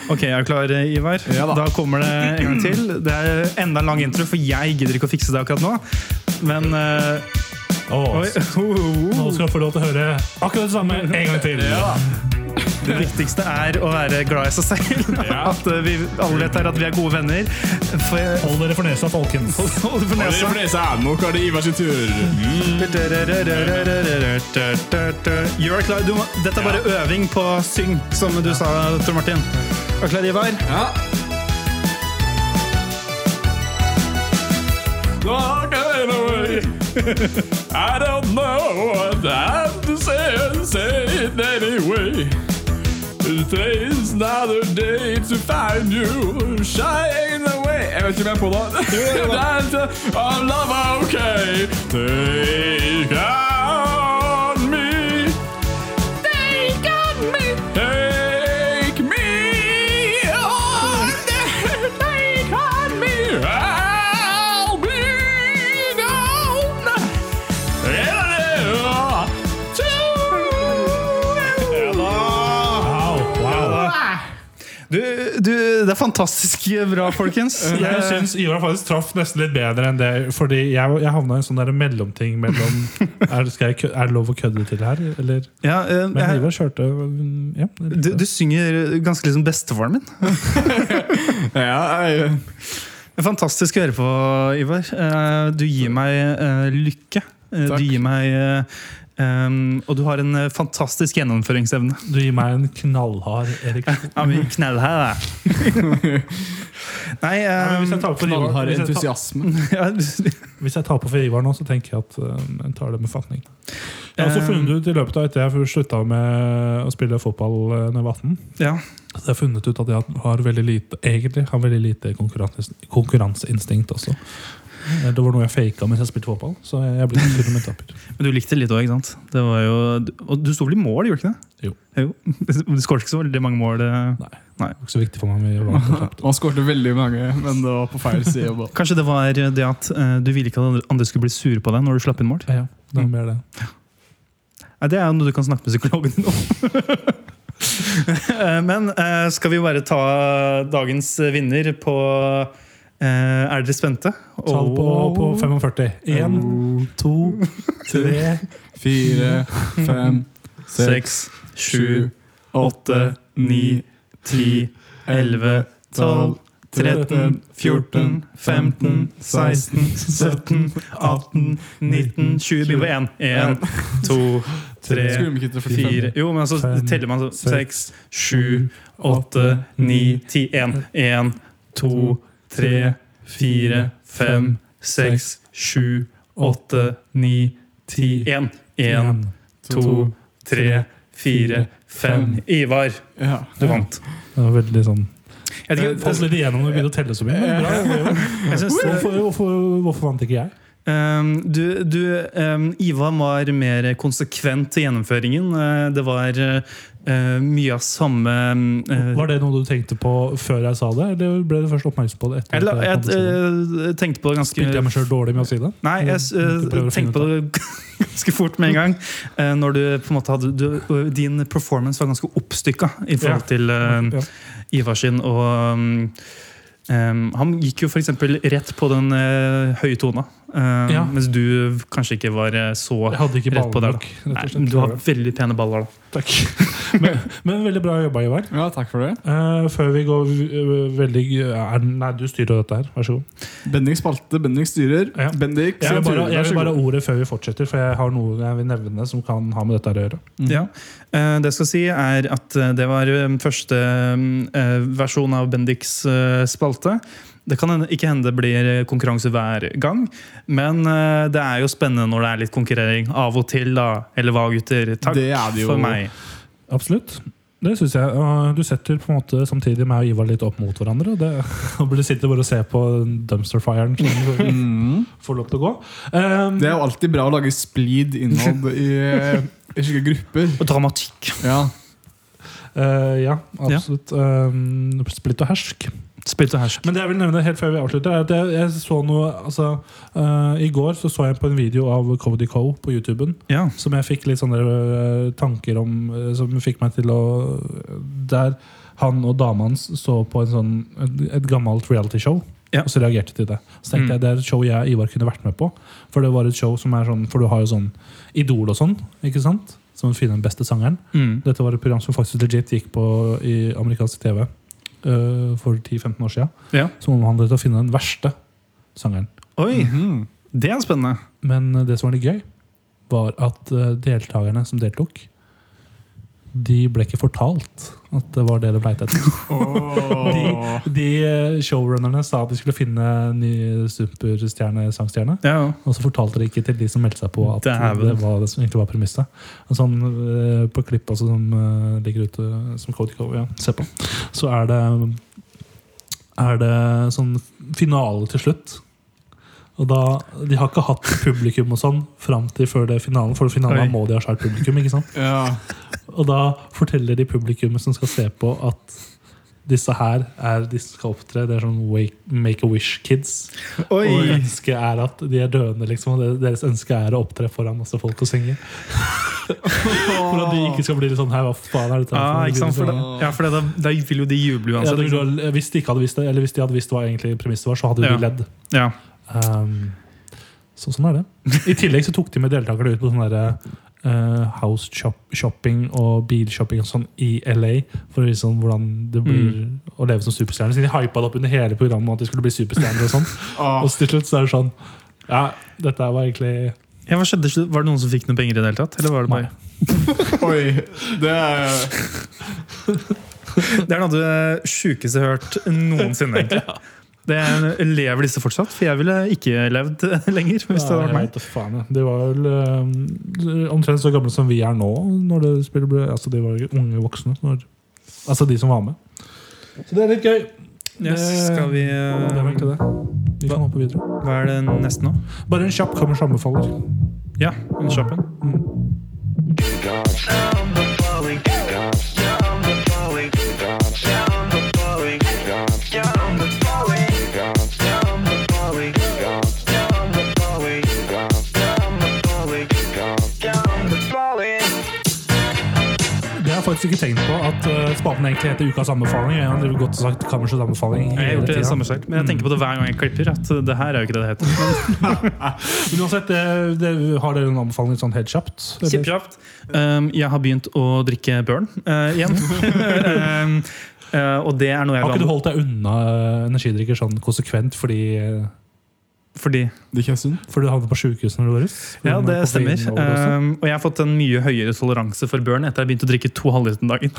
Ok, jeg er klar, Ivar? Ja da. da kommer det en gang til. Det er enda en lang intro, for jeg gidder ikke å fikse det akkurat nå. Men uh, <laughs> oh, Oi. Nå skal du få lov til å høre akkurat det samme en gang til. Det viktigste er å være glad i seg selv. At eh, vi alle vet her at vi er gode venner. For, Hold dere for nesa, folkens. hold dere for nesa. nesa. Nå er det Ivars sin tur. Gjør deg klar. Du må, dette er bare øving på syng, som du sa, Tor Martin. Er du klar, Ivar? Ja. I don't know what I have to say and say it anyway. Today's another day to find you shine away. Jeg vet ikke om jeg er på da. That's a love okay. Take on Du, du det er fantastisk bra, folkens. <laughs> Jeg syns Ivar faktisk traff nesten litt bedre enn det. Fordi jeg, jeg havna i en sånn der mellomting mellom <laughs> er, skal jeg, er det lov å kødde til her, eller? Ja, uh, Men jeg, Ivar kjørte ja, du, du synger ganske liksom bestefaren min. <laughs> Ja, jeg, fantastisk å høre på, Ivar. Eh, Du gir meg eh, lykke. Eh, Takk. Du gir meg eh, em, Og du har en eh, fantastisk gjennomføringsevne. Du gir meg en knallhard ereksjon. <laughs> Ja, knell da. <laughs> Nei, um, men hvis jeg tar på knallhard hvis entusiasme. <laughs> hvis jeg tar på for Ivar nå, så tenker jeg at um, jeg tar det med fatning. Jeg har også Eh. funnet ut i løpet av etter jeg slutta med å spille fotball da jeg var 18, ja. så jeg har funnet ut at jeg har veldig lite egentlig har veldig lite konkurranse, konkurranseinstinkt også. Eh, Det var noe jeg faka mens jeg spilte fotball, så jeg ble taper. <laughs> Men du likte det litt òg, ikke sant? Det var jo, og du sto vel i mål, gjorde du ikke det? Jo. <laughs> Du skåret ikke så veldig mange mål. Nei, Det var ikke så viktig for meg Man. <laughs> Han skårte veldig mange, men det var på feil side. av. Kanskje det var det at eh, du ville ikke at andre skulle bli sure på deg når du slapp inn mål? Ja, ja, det var mer det. Nei, Det er jo noe du kan snakke med psykologen din om. Eh, Men eh, skal vi bare ta dagens vinner på eh, Er dere spente? Tall på, på 45. Én, to, tre Fire, fem, seks, sju, åtte, ni, ti, elleve, tolv, 13, 14, 15, 16, 17, 18, 19, 20 Begynn på én. Én, to, tre, Skulle de ikke til 45? fire Jo, men altså Fem, teller man så seks, seks, sju, åtte, ni, ti. Én. Én, to, tre, fire, fem, seks, sju, åtte, ni, ti. Én. Én, to, tre, fire, fem. Ivar, Ja. du vant. Det var veldig sånn Jeg, Jeg falt litt igjennom når du begynte å telle så mye. <laughs> Hvorfor, hvorfor, hvorfor vant ikke jeg? Um, du, du, um, Ivar var mer konsekvent i gjennomføringen. Uh, det var uh, mye av samme uh, Var det noe du tenkte på før jeg sa det, eller ble du først oppmerksom på det? etter jeg jeg si det? uh, tenkte på det ganske Spilte jeg meg sjøl dårlig med å si det? Nei, jeg uh, tenkte på det <laughs> ganske fort med en gang. Uh, når du på en måte hadde du, uh, Din performance var ganske oppstykka i forhold til uh. Ivar sin. Og um, han gikk jo f.eks. rett på den uh, høye tona. Uh, Ja. Mens du kanskje ikke var uh, så Jeg hadde ikke Rett på der, nok. Nei, rett og slett. men Du har veldig pene baller, da. Takk. <laughs> Men, men veldig bra jobba, Ivar. ja, takk for det. Uh, før vi går uh, veldig Nei, du styrer dette her. Vær så god. Bendik spalte, Bendik styrer. Ja. Bendik, Jeg vil bare, jeg vil bare ha ordet før vi fortsetter, for jeg har noe jeg vil nevne som kan ha med dette her å gjøre. Mm. Ja. Uh, Det jeg skal si, er at eh, det var eh, første eh, versjon av Bendiks eh, spalte. Det kan ikke hende det blir konkurranse hver gang, men eh, det er jo spennende når det er litt konkurrering av og til. da. Eller hva, gutter? Takk Det er det jo. for meg. Absolutt. Det synes jeg. Du setter på en måte samtidig meg og Ivar litt opp mot hverandre. og Det, <laughs> og burde sitte bare og se på dumpster firen som <laughs> Mhm. får lov til å gå. Um, Det er jo alltid bra å lage splid innad i, i slike grupper. Og dramatikk. Ja. uh, ja, absolutt. Um, splitt og hersk. Og hersk. Men det jeg vil nevne helt før vi avslutter, er at jeg, jeg så noe altså, uh, I går så, så jeg på en video av Cody Co på YouTuben. Ja. Som jeg fikk litt sånne øh, tanker om øh, Som fikk meg til å Der han og dama hans så på en sånn, et, et gammelt realityshow. Ja. Og så reagerte de til det. Så tenkte Mm. jeg det er et show jeg og Ivar kunne vært med på. For det var et show som er sånn For du har jo sånn Idol og sånn, ikke sant? Som finner den beste sangeren. Mm. Dette var et program som faktisk legit gikk på i amerikansk TV øh, for 10-15 år siden. Ja. Som omhandlet å finne den verste sangeren. Oi, Mhm. det er spennende. Men eh, det som var litt gøy, var at eh, deltakerne som deltok, de ble ikke fortalt at det var det de leita etter. Åh. De eh, showrunnerne sa at de skulle finne ny superstjerne-sangstjerne. Ja. Og så fortalte de ikke til de som meldte seg på at det, det var det som egentlig var premisset. Sånn, eh, på klippet altså, som eh, ligger ute, som Cody Co, ja, se på, så er det er det sånn finale til slutt. Og da, De har ikke hatt publikum og sånn fram til før det finalen, for finalen Oi. må de ha skjært publikum. ikke sant? Ja. Og da forteller de publikummet som skal se på, at disse her er de skal opptre. Det er sånn wake, Make a Wish-kids. Og ønsket er at de er døende, liksom. Og deres ønske er å opptre foran masse folk og synge. <laughs> For at de ikke skal bli litt sånn Hei, hva faen er dette? Ah, for ikke sant? For det, ja, for det, da, vil jo de juble Ja, uansett. det liksom. hvis de ikke hadde visst det, eller hvis de hadde visst hva egentlig premisset var, så hadde de Ja. ledd. Ja. Um, så sånn er det. I tillegg så tok de med deltakerne ut på sånn derre uh, house shop, shopping og bilshopping og sånn i LA. For å vise sånn hvordan det blir å leve som superstjerne. Så de hypa det opp under hele programmet at de skulle bli superstjerner. Og sånn <laughs> Ah, Og til slutt så er det sånn Ja, dette var egentlig Ja, hva skjedde? Var det noen som fikk noen penger i det hele tatt? Eller var det meg? <laughs> oi. Det er <laughs> Det er noe av det sjukeste jeg har hørt noensinne. egentlig det er, Lever disse fortsatt? For jeg ville ikke levd lenger. hvis det hadde vært meg faen. De var vel eh, omtrent så gamle som vi er nå. Når det spillet ble- altså De var unge voksne. Når, altså de som var med. Så det er litt gøy. Yes, skal vi Det var eh, egentlig det. Vi kan hoppe videre. Hva er det neste nå? Bare en kjapp kammers anbefaler. Ja, en kjapp en. har faktisk ikke tenkt på at uh, spalten egentlig heter Ukas anbefaling. Jeg har godt sagt Kammersets anbefaling Jeg har gjort det samme selv, men jeg tenker på det hver gang jeg klipper. At det her er jo ikke det det heter. <laughs> Men uansett, det, det, har dere en anbefaling sånn helt kjapt? eller? Um, jeg har begynt å drikke Burn uh, igjen. <laughs> um, uh, og det er noe jeg Har ikke du holdt deg unna eh, energidrikker sånn konsekvent fordi, eh, Fordi Det er ikke sunt. fordi du havnet på sjukehuset når du var russ? Ja, det stemmer. Um, og jeg har fått en mye høyere toleranse for burn etter jeg begynte å drikke to halvliter om dagen.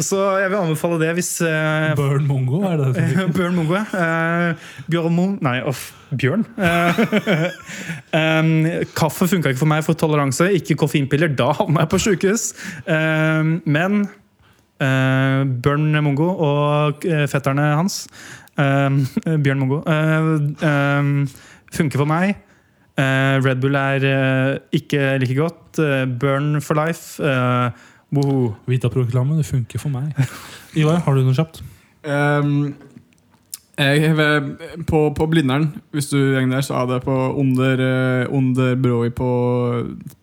<laughs> Så jeg vil anbefale det hvis uh, Burn Mongo, er det det? <laughs> Bjørn Mongo, uh, Bjørn Mo... Nei, off. Bjørn. Uh, um, kaffe funka ikke for meg for toleranse. Ikke koffeinpiller. Da havna jeg på sjukehus. Um, men uh, Bjørn Mongo og eh, fetterne hans, <laughs> Bjørn Mongo, uh, um, funker for meg. Eh, Red Bull er eh, ikke like godt. Uh, burn for life. Uh. Vita-proklamen, det funker for meg. <laughs> Ivar, har du noe kjapt? Um, jeg har på, på Blindern, hvis du går der, så er det på under, eh, under brået på,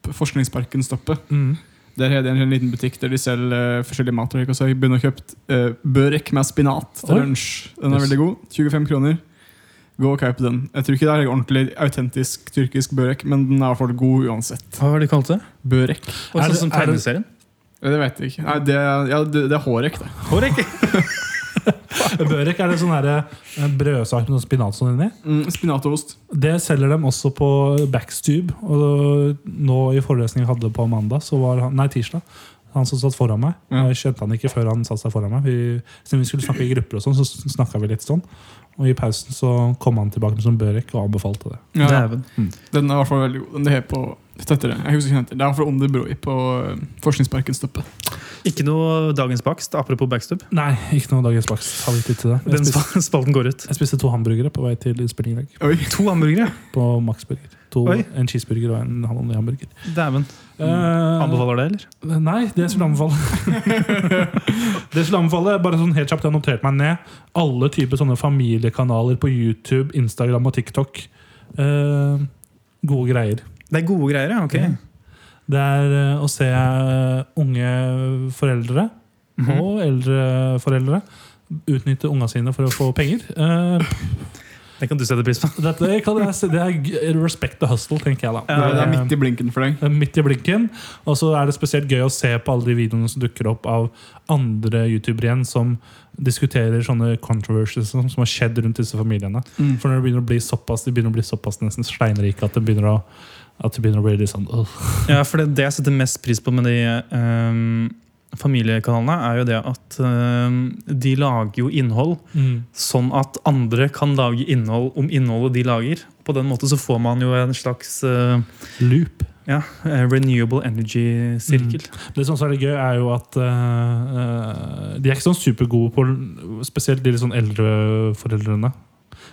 på Forskningsparken stoppet. Mm. Der har det en liten butikk der de selger eh, forskjellige mat. og Så jeg begynner å kjøpe uh, børek med spinat til lunsj. Den er Yes. veldig god. 25 kroner. Gå og kjøp den. Jeg tror ikke det er ordentlig autentisk tyrkisk børek, men den er i hvert fall god uansett. Hva var det de kalt det? Børek? Er sånn det- som er det- tegneserien? det, Det vet jeg ikke. Nei, det, er- ja, det, det er hårek, det. Hårek! <laughs> <laughs> Børek er det sånn her, eh, brødsak med spinat sånn inni. Mm, spinat og ost. Det selger de også på Backstube. Og nå i forelesningen jeg hadde på mandag, så var han, nei tirsdag, han som satt foran meg. Ja. Jeg kjente han ikke før han satt seg foran meg. Vi, siden vi skulle snakke i grupper, og sånn, så snakka vi litt sånn. Og i pausen så kom han tilbake med sånn børek og anbefalte det. Ja, Dæven. den er i hvert fall veldig god. Den er på det? Jeg husker ikke den heter. Det er i hvert broi på eh, Forskningsparken stoppet. Ikke noe dagens bakst, apropos backstub. Nei, ikke noe dagens bakst. Har vi tid til det. Jeg Den spiste, spalten går ut. jeg spiste to hamburgere på vei til innspilling i dag. To hamburgere! På Max Burger. To, Oi. en cheeseburger og en hamburger. Dæven. Uh, Anbefaler det, eller? Nei, det skulle anbefale <laughs> Det skulle anbefale, bare sånn helt kjapt, jeg har notert meg ned alle typer sånne familiekanaler på YouTube, Instagram og TikTok. Uh, gode greier. Det er gode greier, ja. ok. Ja. Det er uh, å se unge foreldre Mhm. og eldre foreldre utnytte unga sine for å få penger. Eh, Det kan du sette pris på. <laughs> dette kan jeg, se- det er respect the hustle, tenker jeg da. Det er, det er midt i blinken for deg. Det er midt i blinken. Og så er det spesielt gøy å se på alle de videoene som dukker opp av andre youtubere igjen som diskuterer sånne controversies som, som har skjedd rundt disse familiene. Mm. For når det begynner å bli såpass, de begynner å bli såpass nesten steinrike at det begynner å, at det begynner å bli litt sånn uh. Ja, for det, det jeg setter mest pris på med de ehm, familiekanalene, er jo det at ehm, de lager jo innhold sånn at andre kan lage innhold om innholdet de lager. På den måten så får man jo en slags eh, Loop. ja, eh, renewable energy-sirkel. Det som er gøy, er jo at øh, øh, de er ikke sånn supergode på Spesielt de litt sånn eldre foreldrene.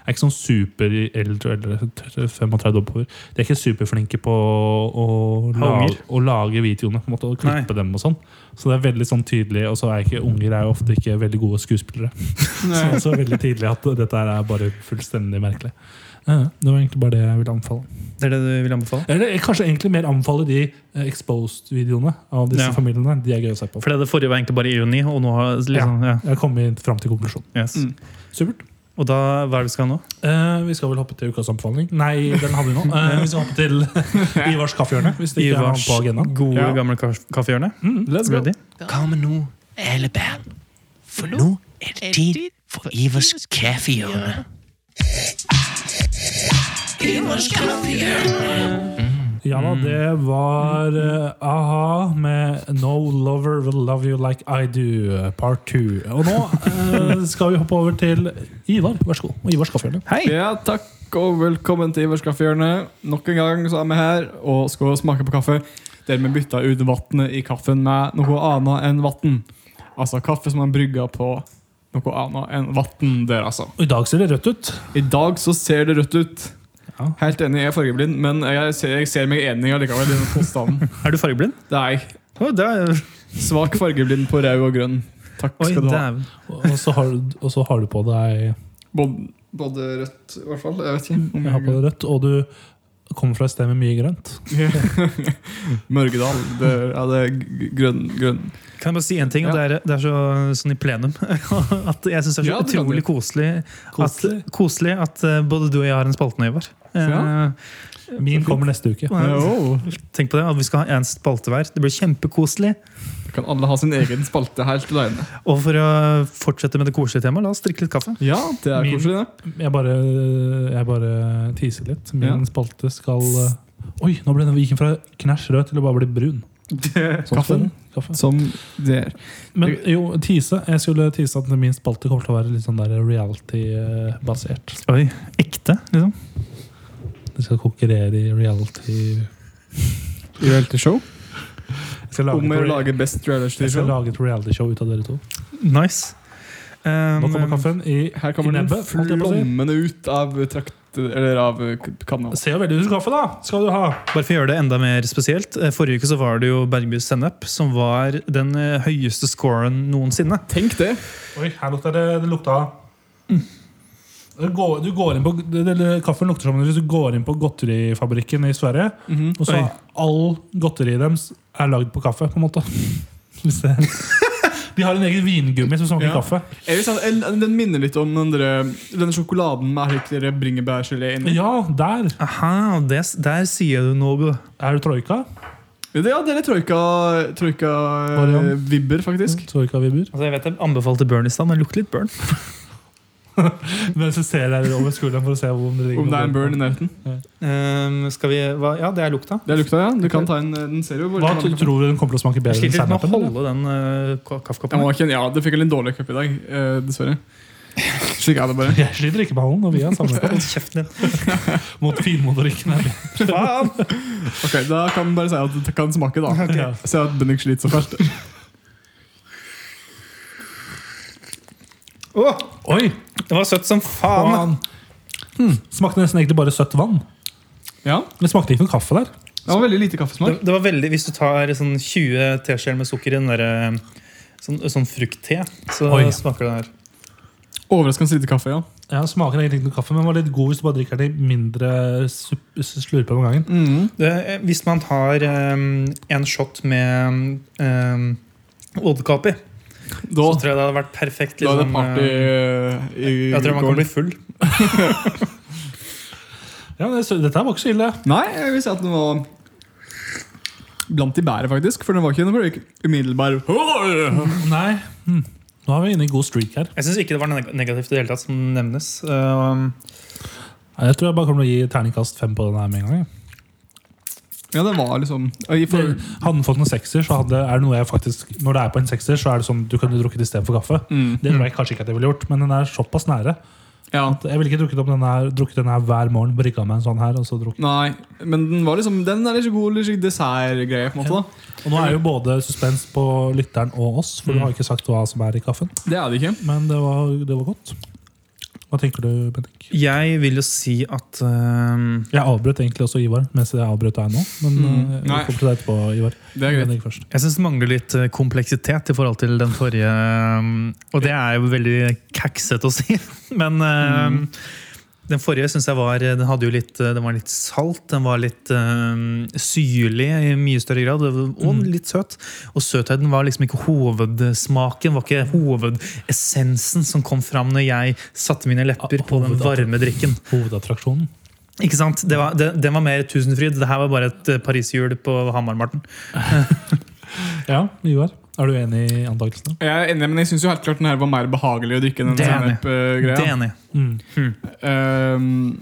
Er ikke sånn super eldre, eller 35 oppover. De er ikke superflinke på å, la, Unger. å lage videoene på en måte, og klippe dem. og sånn Så det er veldig sånn tydelig. Og så er ikke unger er jo ofte ikke veldig gode skuespillere. <laughs> Så det er veldig tydelig at dette er bare fullstendig merkelig. Ja, det var egentlig bare det jeg ville anbefale. Det er det du vil anbefale? Eller kanskje egentlig mer anbefale de eh, exposed-videoene av disse Ja. familiene. De er gøy å se på. For det forrige var egentlig bare ironi, og nå har liksom, ja. Jeg har kommet fram til konklusjonen. Yes. Mm. Supert. Og da, hva er det vi skal nå? Uh, vi skal vel hoppe til ukas anbefaling. Nei, den hadde vi nå. Uh, vi skal hoppe til <laughs> Ivars kaffehjørne. Hvis det ikke Ivars er på agendaen. gode, Ja. gamle kaff- kaffehjørne. Mm. Let's go. Hva med nå, alle band? For nå er det tid for Ivers kaffehjørne. Ivars kaffehjørne. Ja da, det var uh, a-ha med No Lover Will Love You Like I Do, part two. Og nå uh, skal vi hoppe over til Ivar. Vær så god. Og Ivar kaffehjørne. Hei! Ja, takk og velkommen til Ivar kaffehjørne. Nok en gang så er vi her og skal smake på kaffe. Der vi bytta ut vannet i kaffen med noe annet enn vann. Altså kaffe som man brygger på noe annet enn vann der, altså. Og I dag ser det rødt ut. I dag så ser det rødt ut. Ja. Helt enig, jeg er fargeblind, men jeg ser, jeg ser meg enig allikevel i den påstanden. <laughs> Er du fargeblind? Nei. Oh, det er, Svak fargeblind på rød og grønn. Takk oi, skal du ha. Og så har, du- og så har du på deg Både, både rødt, i hvert fall. Jeg vet ikke. Jeg har på deg rødt, og du kommer fra et sted med mye grønt. <laughs> Mørgedal. Det, ja, det er grønn. grønn. Kan jeg bare si en ting? Ja. Det er, det er så, sånn i plenum <laughs> at jeg syns det er så Ja, det utrolig koselig, Koselig. At, koselig at eh, både du og jeg har en spalte nå, Ivar. Ja. Eh, Min kommer neste uke. Oh. Tenk på det, at vi skal ha en spalte hver. Det blir kjempekoselig. Kan alle ha sin egen spalte helt alene? Og for å fortsette med det koselige temaet, la oss drikke litt kaffe. Ja, det er Min- koselig, det. Jeg bare, jeg bare teaser litt. Min Ja. spalte skal Oi, nå ble den viken fra knæsj rød til å bare bli brun. <laughs> Kaffen? Kaffe. Som det er. Men jo, tise. Jeg skulle tise at min spalte kommer til å være litt sånn der reality-basert. Oi, ekte, liksom? Det skal konkurrere i reality Reality show. Skal lage, Om å lage best reality jeg skal show. lage et realityshow ut av dere to. Nice. Um, Nå kommer kaffen i, Her kommer den nebbet. holdt jeg på å si. flommende ut av trakt... Eller av eh, kanna. Ser jo veldig ut som kaffe, da! Skal du ha. Bare for å gjøre det enda mer spesielt. eh, Forrige uke så var det jo Bergbys sennep som var den eh, høyeste scoren noensinne. Tenk det! Oi, her lukter det Det lukta du går, du går inn på, Kaffen lukter som hvis du går inn på godterifabrikken i Sverige, Mhm. og så Oi. all godteriet deres er lagd på kaffe. på en måte <laughs> Hvis det De har en egen vingummi som smaker Ja. kaffe. Si Den minner litt om den, der, den sjokoladen med der bringebærgelé inni. Ja, der Aha, det, der sier du noe. er det troika. Ja, det er troika-vibber, troika-vibber, faktisk. Troika-vibber. Altså, jeg vet jeg anbefalte burn i stad, men lukter litt burn. <laughs> <laughs> Mens så ser deg over skulderen for å se om det ligger Om det er en burn i nærheten. Um, skal vi, hva, ja, det er lukta. Det er lukta, ja. Du kan ta en, den ser jo Hva tror du den kommer til å smake bedre enn sliter litt med å holde den uh, kaffekoppen. ikke, ja, det fikk en litt dårlig cup i dag, uh, dessverre. Slik er det bare. <laughs> Jeg sliter ikke med hånden, når vi er sammen. <laughs> Hold kjeften din. mot finmotorikken. Faen! Ok, Da kan vi bare si at det kan smake, da. Ja. Se at Bennik sliter så fælt. Oh. Oi! Det var søtt som faen! Faen. Hmm. Smakte nesten egentlig bare søtt vann. Ja, Det smakte ikke noe kaffe der. Det var veldig lite Det, kaffesmak. det var veldig, Hvis du tar sånn 20 teskjeer med sukker i den der, eh, sånn, sånn fruktte, så Oi. smaker det her. Overraskende lite kaffe, ja. Ja, det smaker egentlig ikke noe kaffe, men var litt god hvis du bare drikker den i mindre sup- slurper om gangen. Mhm. Det, eh, hvis man tar um, en shot med um, vodka oppi, Da, så tror jeg det hadde vært perfekt. da er det liksom, party uh, i jeg tror man kan bli full. <laughs> Ja, det, Dette var ikke så ille. Nei, jeg vil si at den var blant de bedre, faktisk. For den var ikke noe umiddelbar. Nei. Hmm. Nå er vi inne i god streak her. Jeg syns ikke det var neg- negativt i det hele tatt, som nevnes. Uh, Jeg tror jeg bare kommer til å gi terningkast fem på den her med en gang. Ja, det var liksom for, Hadde den fått en sekser, så hadde, er det noe jeg faktisk Når det er på en sekser, så er det sånn du kunne drukket istedenfor kaffe. mm. Det tror jeg kanskje ikke at jeg ville gjort, men den er såpass nære. Ja. Jeg ville ikke drukket, opp den her, drukket den her hver morgen, brygga med en sånn her. Så. Nei, men den var liksom Den er litt god liksom dessertgreie, da Og nå er jo både suspens på lytteren og oss, for du har ikke sagt hva som er i kaffen. Det er det ikke. Men det var, det var godt. Hva tenker du, Bendik? Jeg vil jo si at eh, Jeg avbrøt egentlig også Ivar mens jeg avbrøt deg nå. Men Mm, eh, jeg kommer til deg etterpå, Ivar. Det er greit. Først. Jeg syns det mangler litt eh, kompleksitet i forhold til den forrige. um, Og det er jo veldig kaksete å si, <laughs> men eh, den forrige syns jeg var Den hadde jo litt Den var litt salt, den var litt eh, syrlig i mye større grad, og litt søt. Og søtheten var liksom ikke hovedsmaken, var ikke hovedessensen som kom fram når jeg satte mine lepper på den varme drikken. Hovedattraksjonen. Ikke sant? Det var, det, den var mer Tusenfryd. Det her var bare et eh, pariserhjul på Hamarmarten. <laughs> Ja, Ivar. Er du enig i antakelsene? Jeg er enig, men jeg syns helt klart den her var mer behagelig å drikke enn den sennep-greia. er enig. Mm. Um,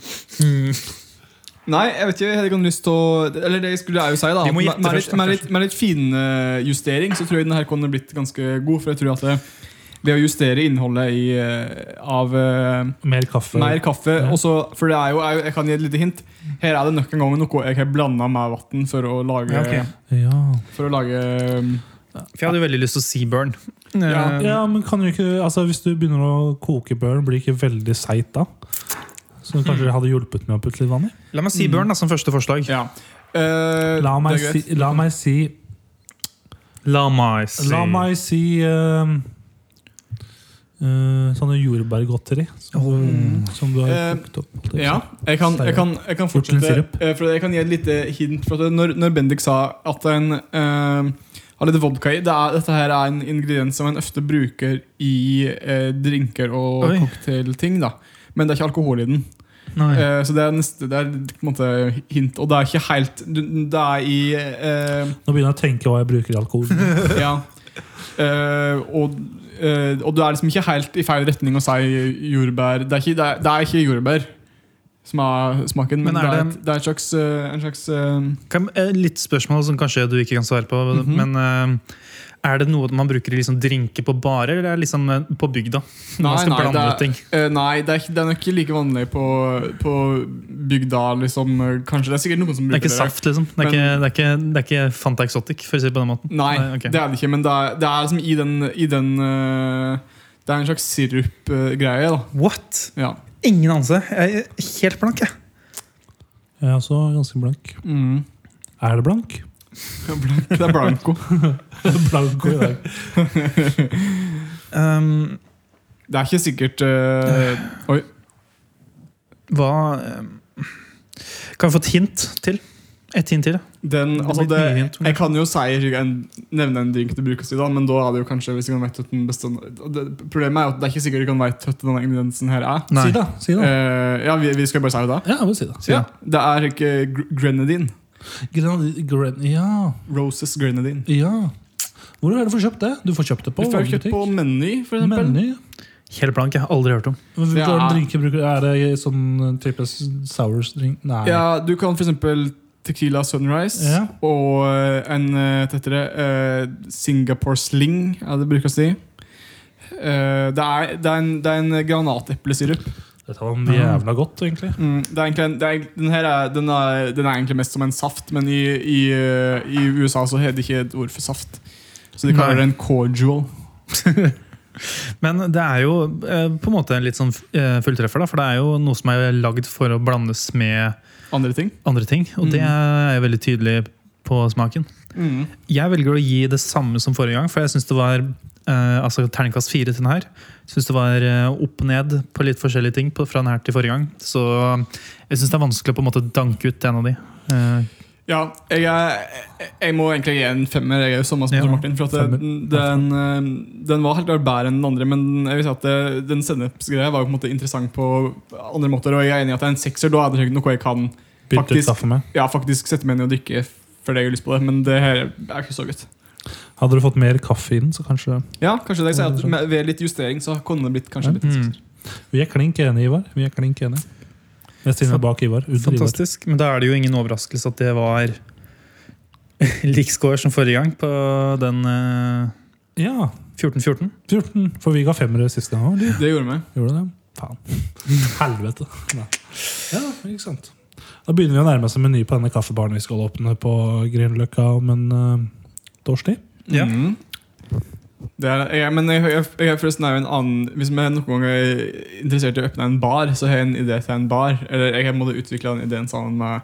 Nei, jeg vet ikke. Jeg hadde ikke lyst til å Eller det skulle jeg jo si, da. Med, med, litt, med, litt, med litt finjustering så tror jeg den her kunne blitt ganske god. For jeg tror at det, ved å justere innholdet i, eh, av eh, Mer kaffe. mer kaffe Ja. også, For det er jo, jeg, jeg kan gi et lite hint. Her er det nok en gang noe jeg har blanda med vann for å lage, Ja, okay. Ja. For å lage For jeg hadde jo veldig lyst til å si burn. Ja. Eh, ja, men kan du ikke altså, Hvis du begynner å koke børn, blir det ikke veldig seigt da? Så kanskje det hadde hjulpet med å putte litt vann i? La meg si burn da, som første forslag. Ja. Uh, La meg si, la meg si, La meg si. la meg si uh, uh, Sånne jordbærgodteri som, mm. som du har kokt opp. å Ja, jeg kan, jeg kan, jeg kan fortsette. For jeg kan gi et lite hint. For at når, når Bendik sa at en eh, har litt vodka i det er, Dette her er en ingrediens som en ofte bruker i eh, drinker og Oi. cocktailting. da Men det er ikke alkohol i den. Eh, så det er, neste, det er på en måte hint. Og det er ikke helt Det er i eh, Nå begynner jeg å tenke hva jeg bruker i alkohol. <laughs> Ja. Eh, og, eh, og du er liksom ikke helt i feil retning å si jordbær. Det er ikke, det er, det er ikke jordbær smaken, men, Men er det, det- er, det er en slags, eh, en slags eh, Kan, eh, litt spørsmål som kanskje du ikke kan svare på. Mhm. Men eh, er det noe man bruker i liksom drinker på barer, eller er det liksom på bygda? Nei, nei, det er, nei det, er det er nok ikke like vanlig på, på bygda. Liksom, kanskje Det er sikkert noen som Det er bruker ikke saft, liksom? Det er, Men- ikke, det er, ikke, det er ikke Fanta Exotic, for å si det på den måten? Nei, ok. det er det ikke, men det er, det er liksom i den, i den Det er en slags sirupgreie. What? ja. Ingen anelse. Jeg er helt blank, jeg. Jeg er også ganske blank. mm. Er det blank? Blank, Det er blanco. <laughs> Blanco i dag. <laughs> Um, Det er ikke sikkert uh, Oi. hva um, Kan vi få et hint til? Et hint til? ja. Den, altså det, jeg kan jo si nevne en drink det brukes i, da, men da er det jo kanskje hvis jeg kan vite den bestand, det, Problemet er jo at det er ikke sikkert du kan vite hva denne ingrediensen her er. Nei. Si det. Si da. Uh, ja, vi, vi skal bare si det. Ja, bare si det. Si Ja, det er ikke gr- grenadine. Grenadi- gren ja, Roses grenadine. ja. Hvor er det du får kjøpt det? Du får kjøpt det på Du får kjøpt på Meny, for eksempel. Meny. Helt blank, jeg har aldri hørt om. Ja. Er det sånn type sours-drink? Nei. Ja, du kan for eksempel Tequila Sunrise Ja. og eh, en uh, tettere, eh, Singapore Sling, er det brukes si. Uh, det, er, det, er en, det er en granateplesirup. Dette var jævla godt, egentlig. Mm, det er egentlig en, det er, den her er, den er, den er egentlig mest som en saft, men i, i, eh, i USA så heter det ikke et ord for saft. Så de kaller Nei. det en cordial. <laughs> Men det er jo eh, på en måte en litt sånn eh, fulltreffer, da, for det er jo noe som er lagd for å blandes med Andre ting. andre ting. Og det er veldig tydelig på smaken. Mm. Jeg velger å gi det samme som forrige gang, for jeg syns det var eh, altså terningkast fire til den her. Syns det var eh, opp og ned på litt forskjellige ting på, fra den her til forrige gang. Så jeg syns det er vanskelig å på en måte danke ut en av de. Eh, Ja, jeg, er, jeg, må egentlig gi en femmer. Jeg er jo samme som Ja, Martin. For at det, den, eh, den var helt klart bedre enn den andre, men jeg vil si at det, den sennepsgreia var jo på en måte interessant på andre måter. Og jeg er enig i at det er en sekser. Da er det noe jeg kan Faktisk. ja, faktisk sette meg ned og drikke fordi jeg har lyst på det. Men det her er ikke så godt. Hadde du fått mer kaffe i den, så kanskje Ja, kanskje det jeg sier at med, Ved litt justering så kunne det blitt kanskje litt mm, Vi er klink enige, Ivar. Vi er klink enige. Jeg stiller meg bak Ivar. Fantastisk. Ivar. fantastisk. Men da er det jo ingen overraskelse at det var <laughs> lik score som forrige gang på den uh, Ja. 14-14. 14. For vi ga femmere sist gang òg. Det gjorde vi. Gjorde det? Faen. <laughs> Helvete. Nei. Ja, ikke sant. Da begynner vi å nærme oss en meny på denne kaffebaren vi skal åpne på Grünerløkka om en uh, års tid. Ja. Mm. Er, jeg, men jeg, jeg, jeg forresten er jo en annen Hvis jeg noen gang er interessert i å åpne en bar, så har jeg en idé til en bar. Eller jeg har utvikle den ideen sammen med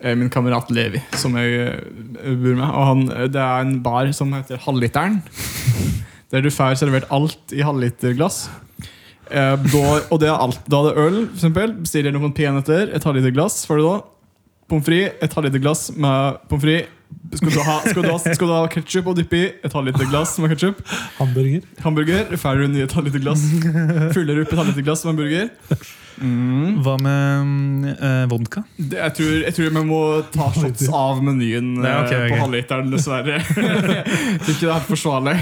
eh, min kamerat Levi, som jeg eh, bor med. Og han, det er en bar som heter Halvliteren. <laughs> Der du får servert alt i halvliterglass. Eh, da, og det er alt. Da er det øl, for eksempel. Bestiller noen peanøtter, et halvliterglass. Får du da Pommes frites, et halvliterglass med pommes frites. Skal du ha, skal du ha, skal du ha ketsjup å dyppe i? Et halvliterglass med ketsjup. Hamburger. Hamburger. Får du en ny et halvliterglass. <laughs> Fyller opp et halvliterglass med hamburger. Mm. Hva med eh, vodka? Det, jeg, tror, jeg tror vi må ta shots av menyen Nei, okay, okay. på halvliteren, dessverre. <laughs> Jeg tror ikke det er forsvarlig.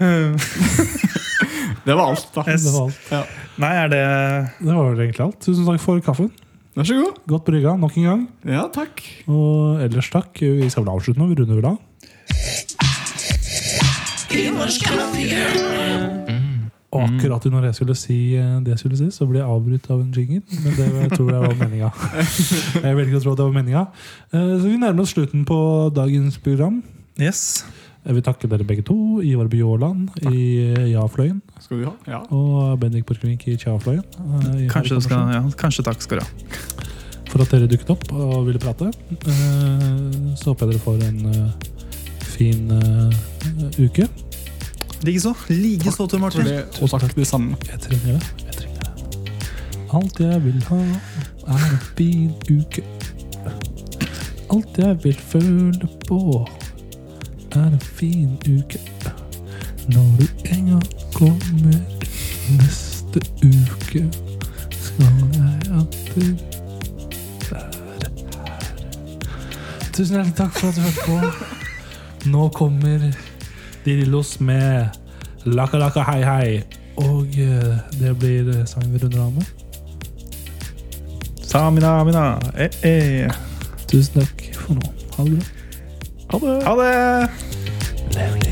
<laughs> Det var alt, da. Yes. Det var alt. Ja. Nei, er det Det var vel egentlig alt. Tusen takk for kaffen. Vær så god. Godt brygga nok en gang. Ja, takk. Og ellers takk. Vi skal vel avslutte nå. Vi runder vel av. Og akkurat når jeg skulle si eh, det jeg skulle si, så ble jeg avbrutt av en jingle. Men det tror jeg var meninga. <laughs> Jeg velger å tro at det var meninga. Eh, Så vi nærmer oss slutten på dagens program. Yes. Jeg vil takke dere begge to. Ivar Bjåland i eh, Ja-fløyen. Skal du ha? Ja. Og Bendik Borchgrevink i Tja-fløyen. eh, Kanskje, du skal, ja, kanskje takk skal du ha. For at dere dukket opp og ville prate. Eh, Så håper jeg dere får en fin uke. Likeså. Likeså, Tor Martin. og takk det samme. Jeg trenger det. Jeg trenger det. Alt jeg vil ha, er en fin uke. Alt jeg vil føle på, er en fin uke. Når du en gang kommer neste uke, skal jeg alltid være her. Tusen hjertelig takk for at du hørte på. Nå kommer De Lillos med Laka Laka Hei Hei. Og eh, det blir eh, sangen vi runder av med. Samina, amina. Eh, eh. Tusen takk for nå. Ha det bra. Ha det! Levende.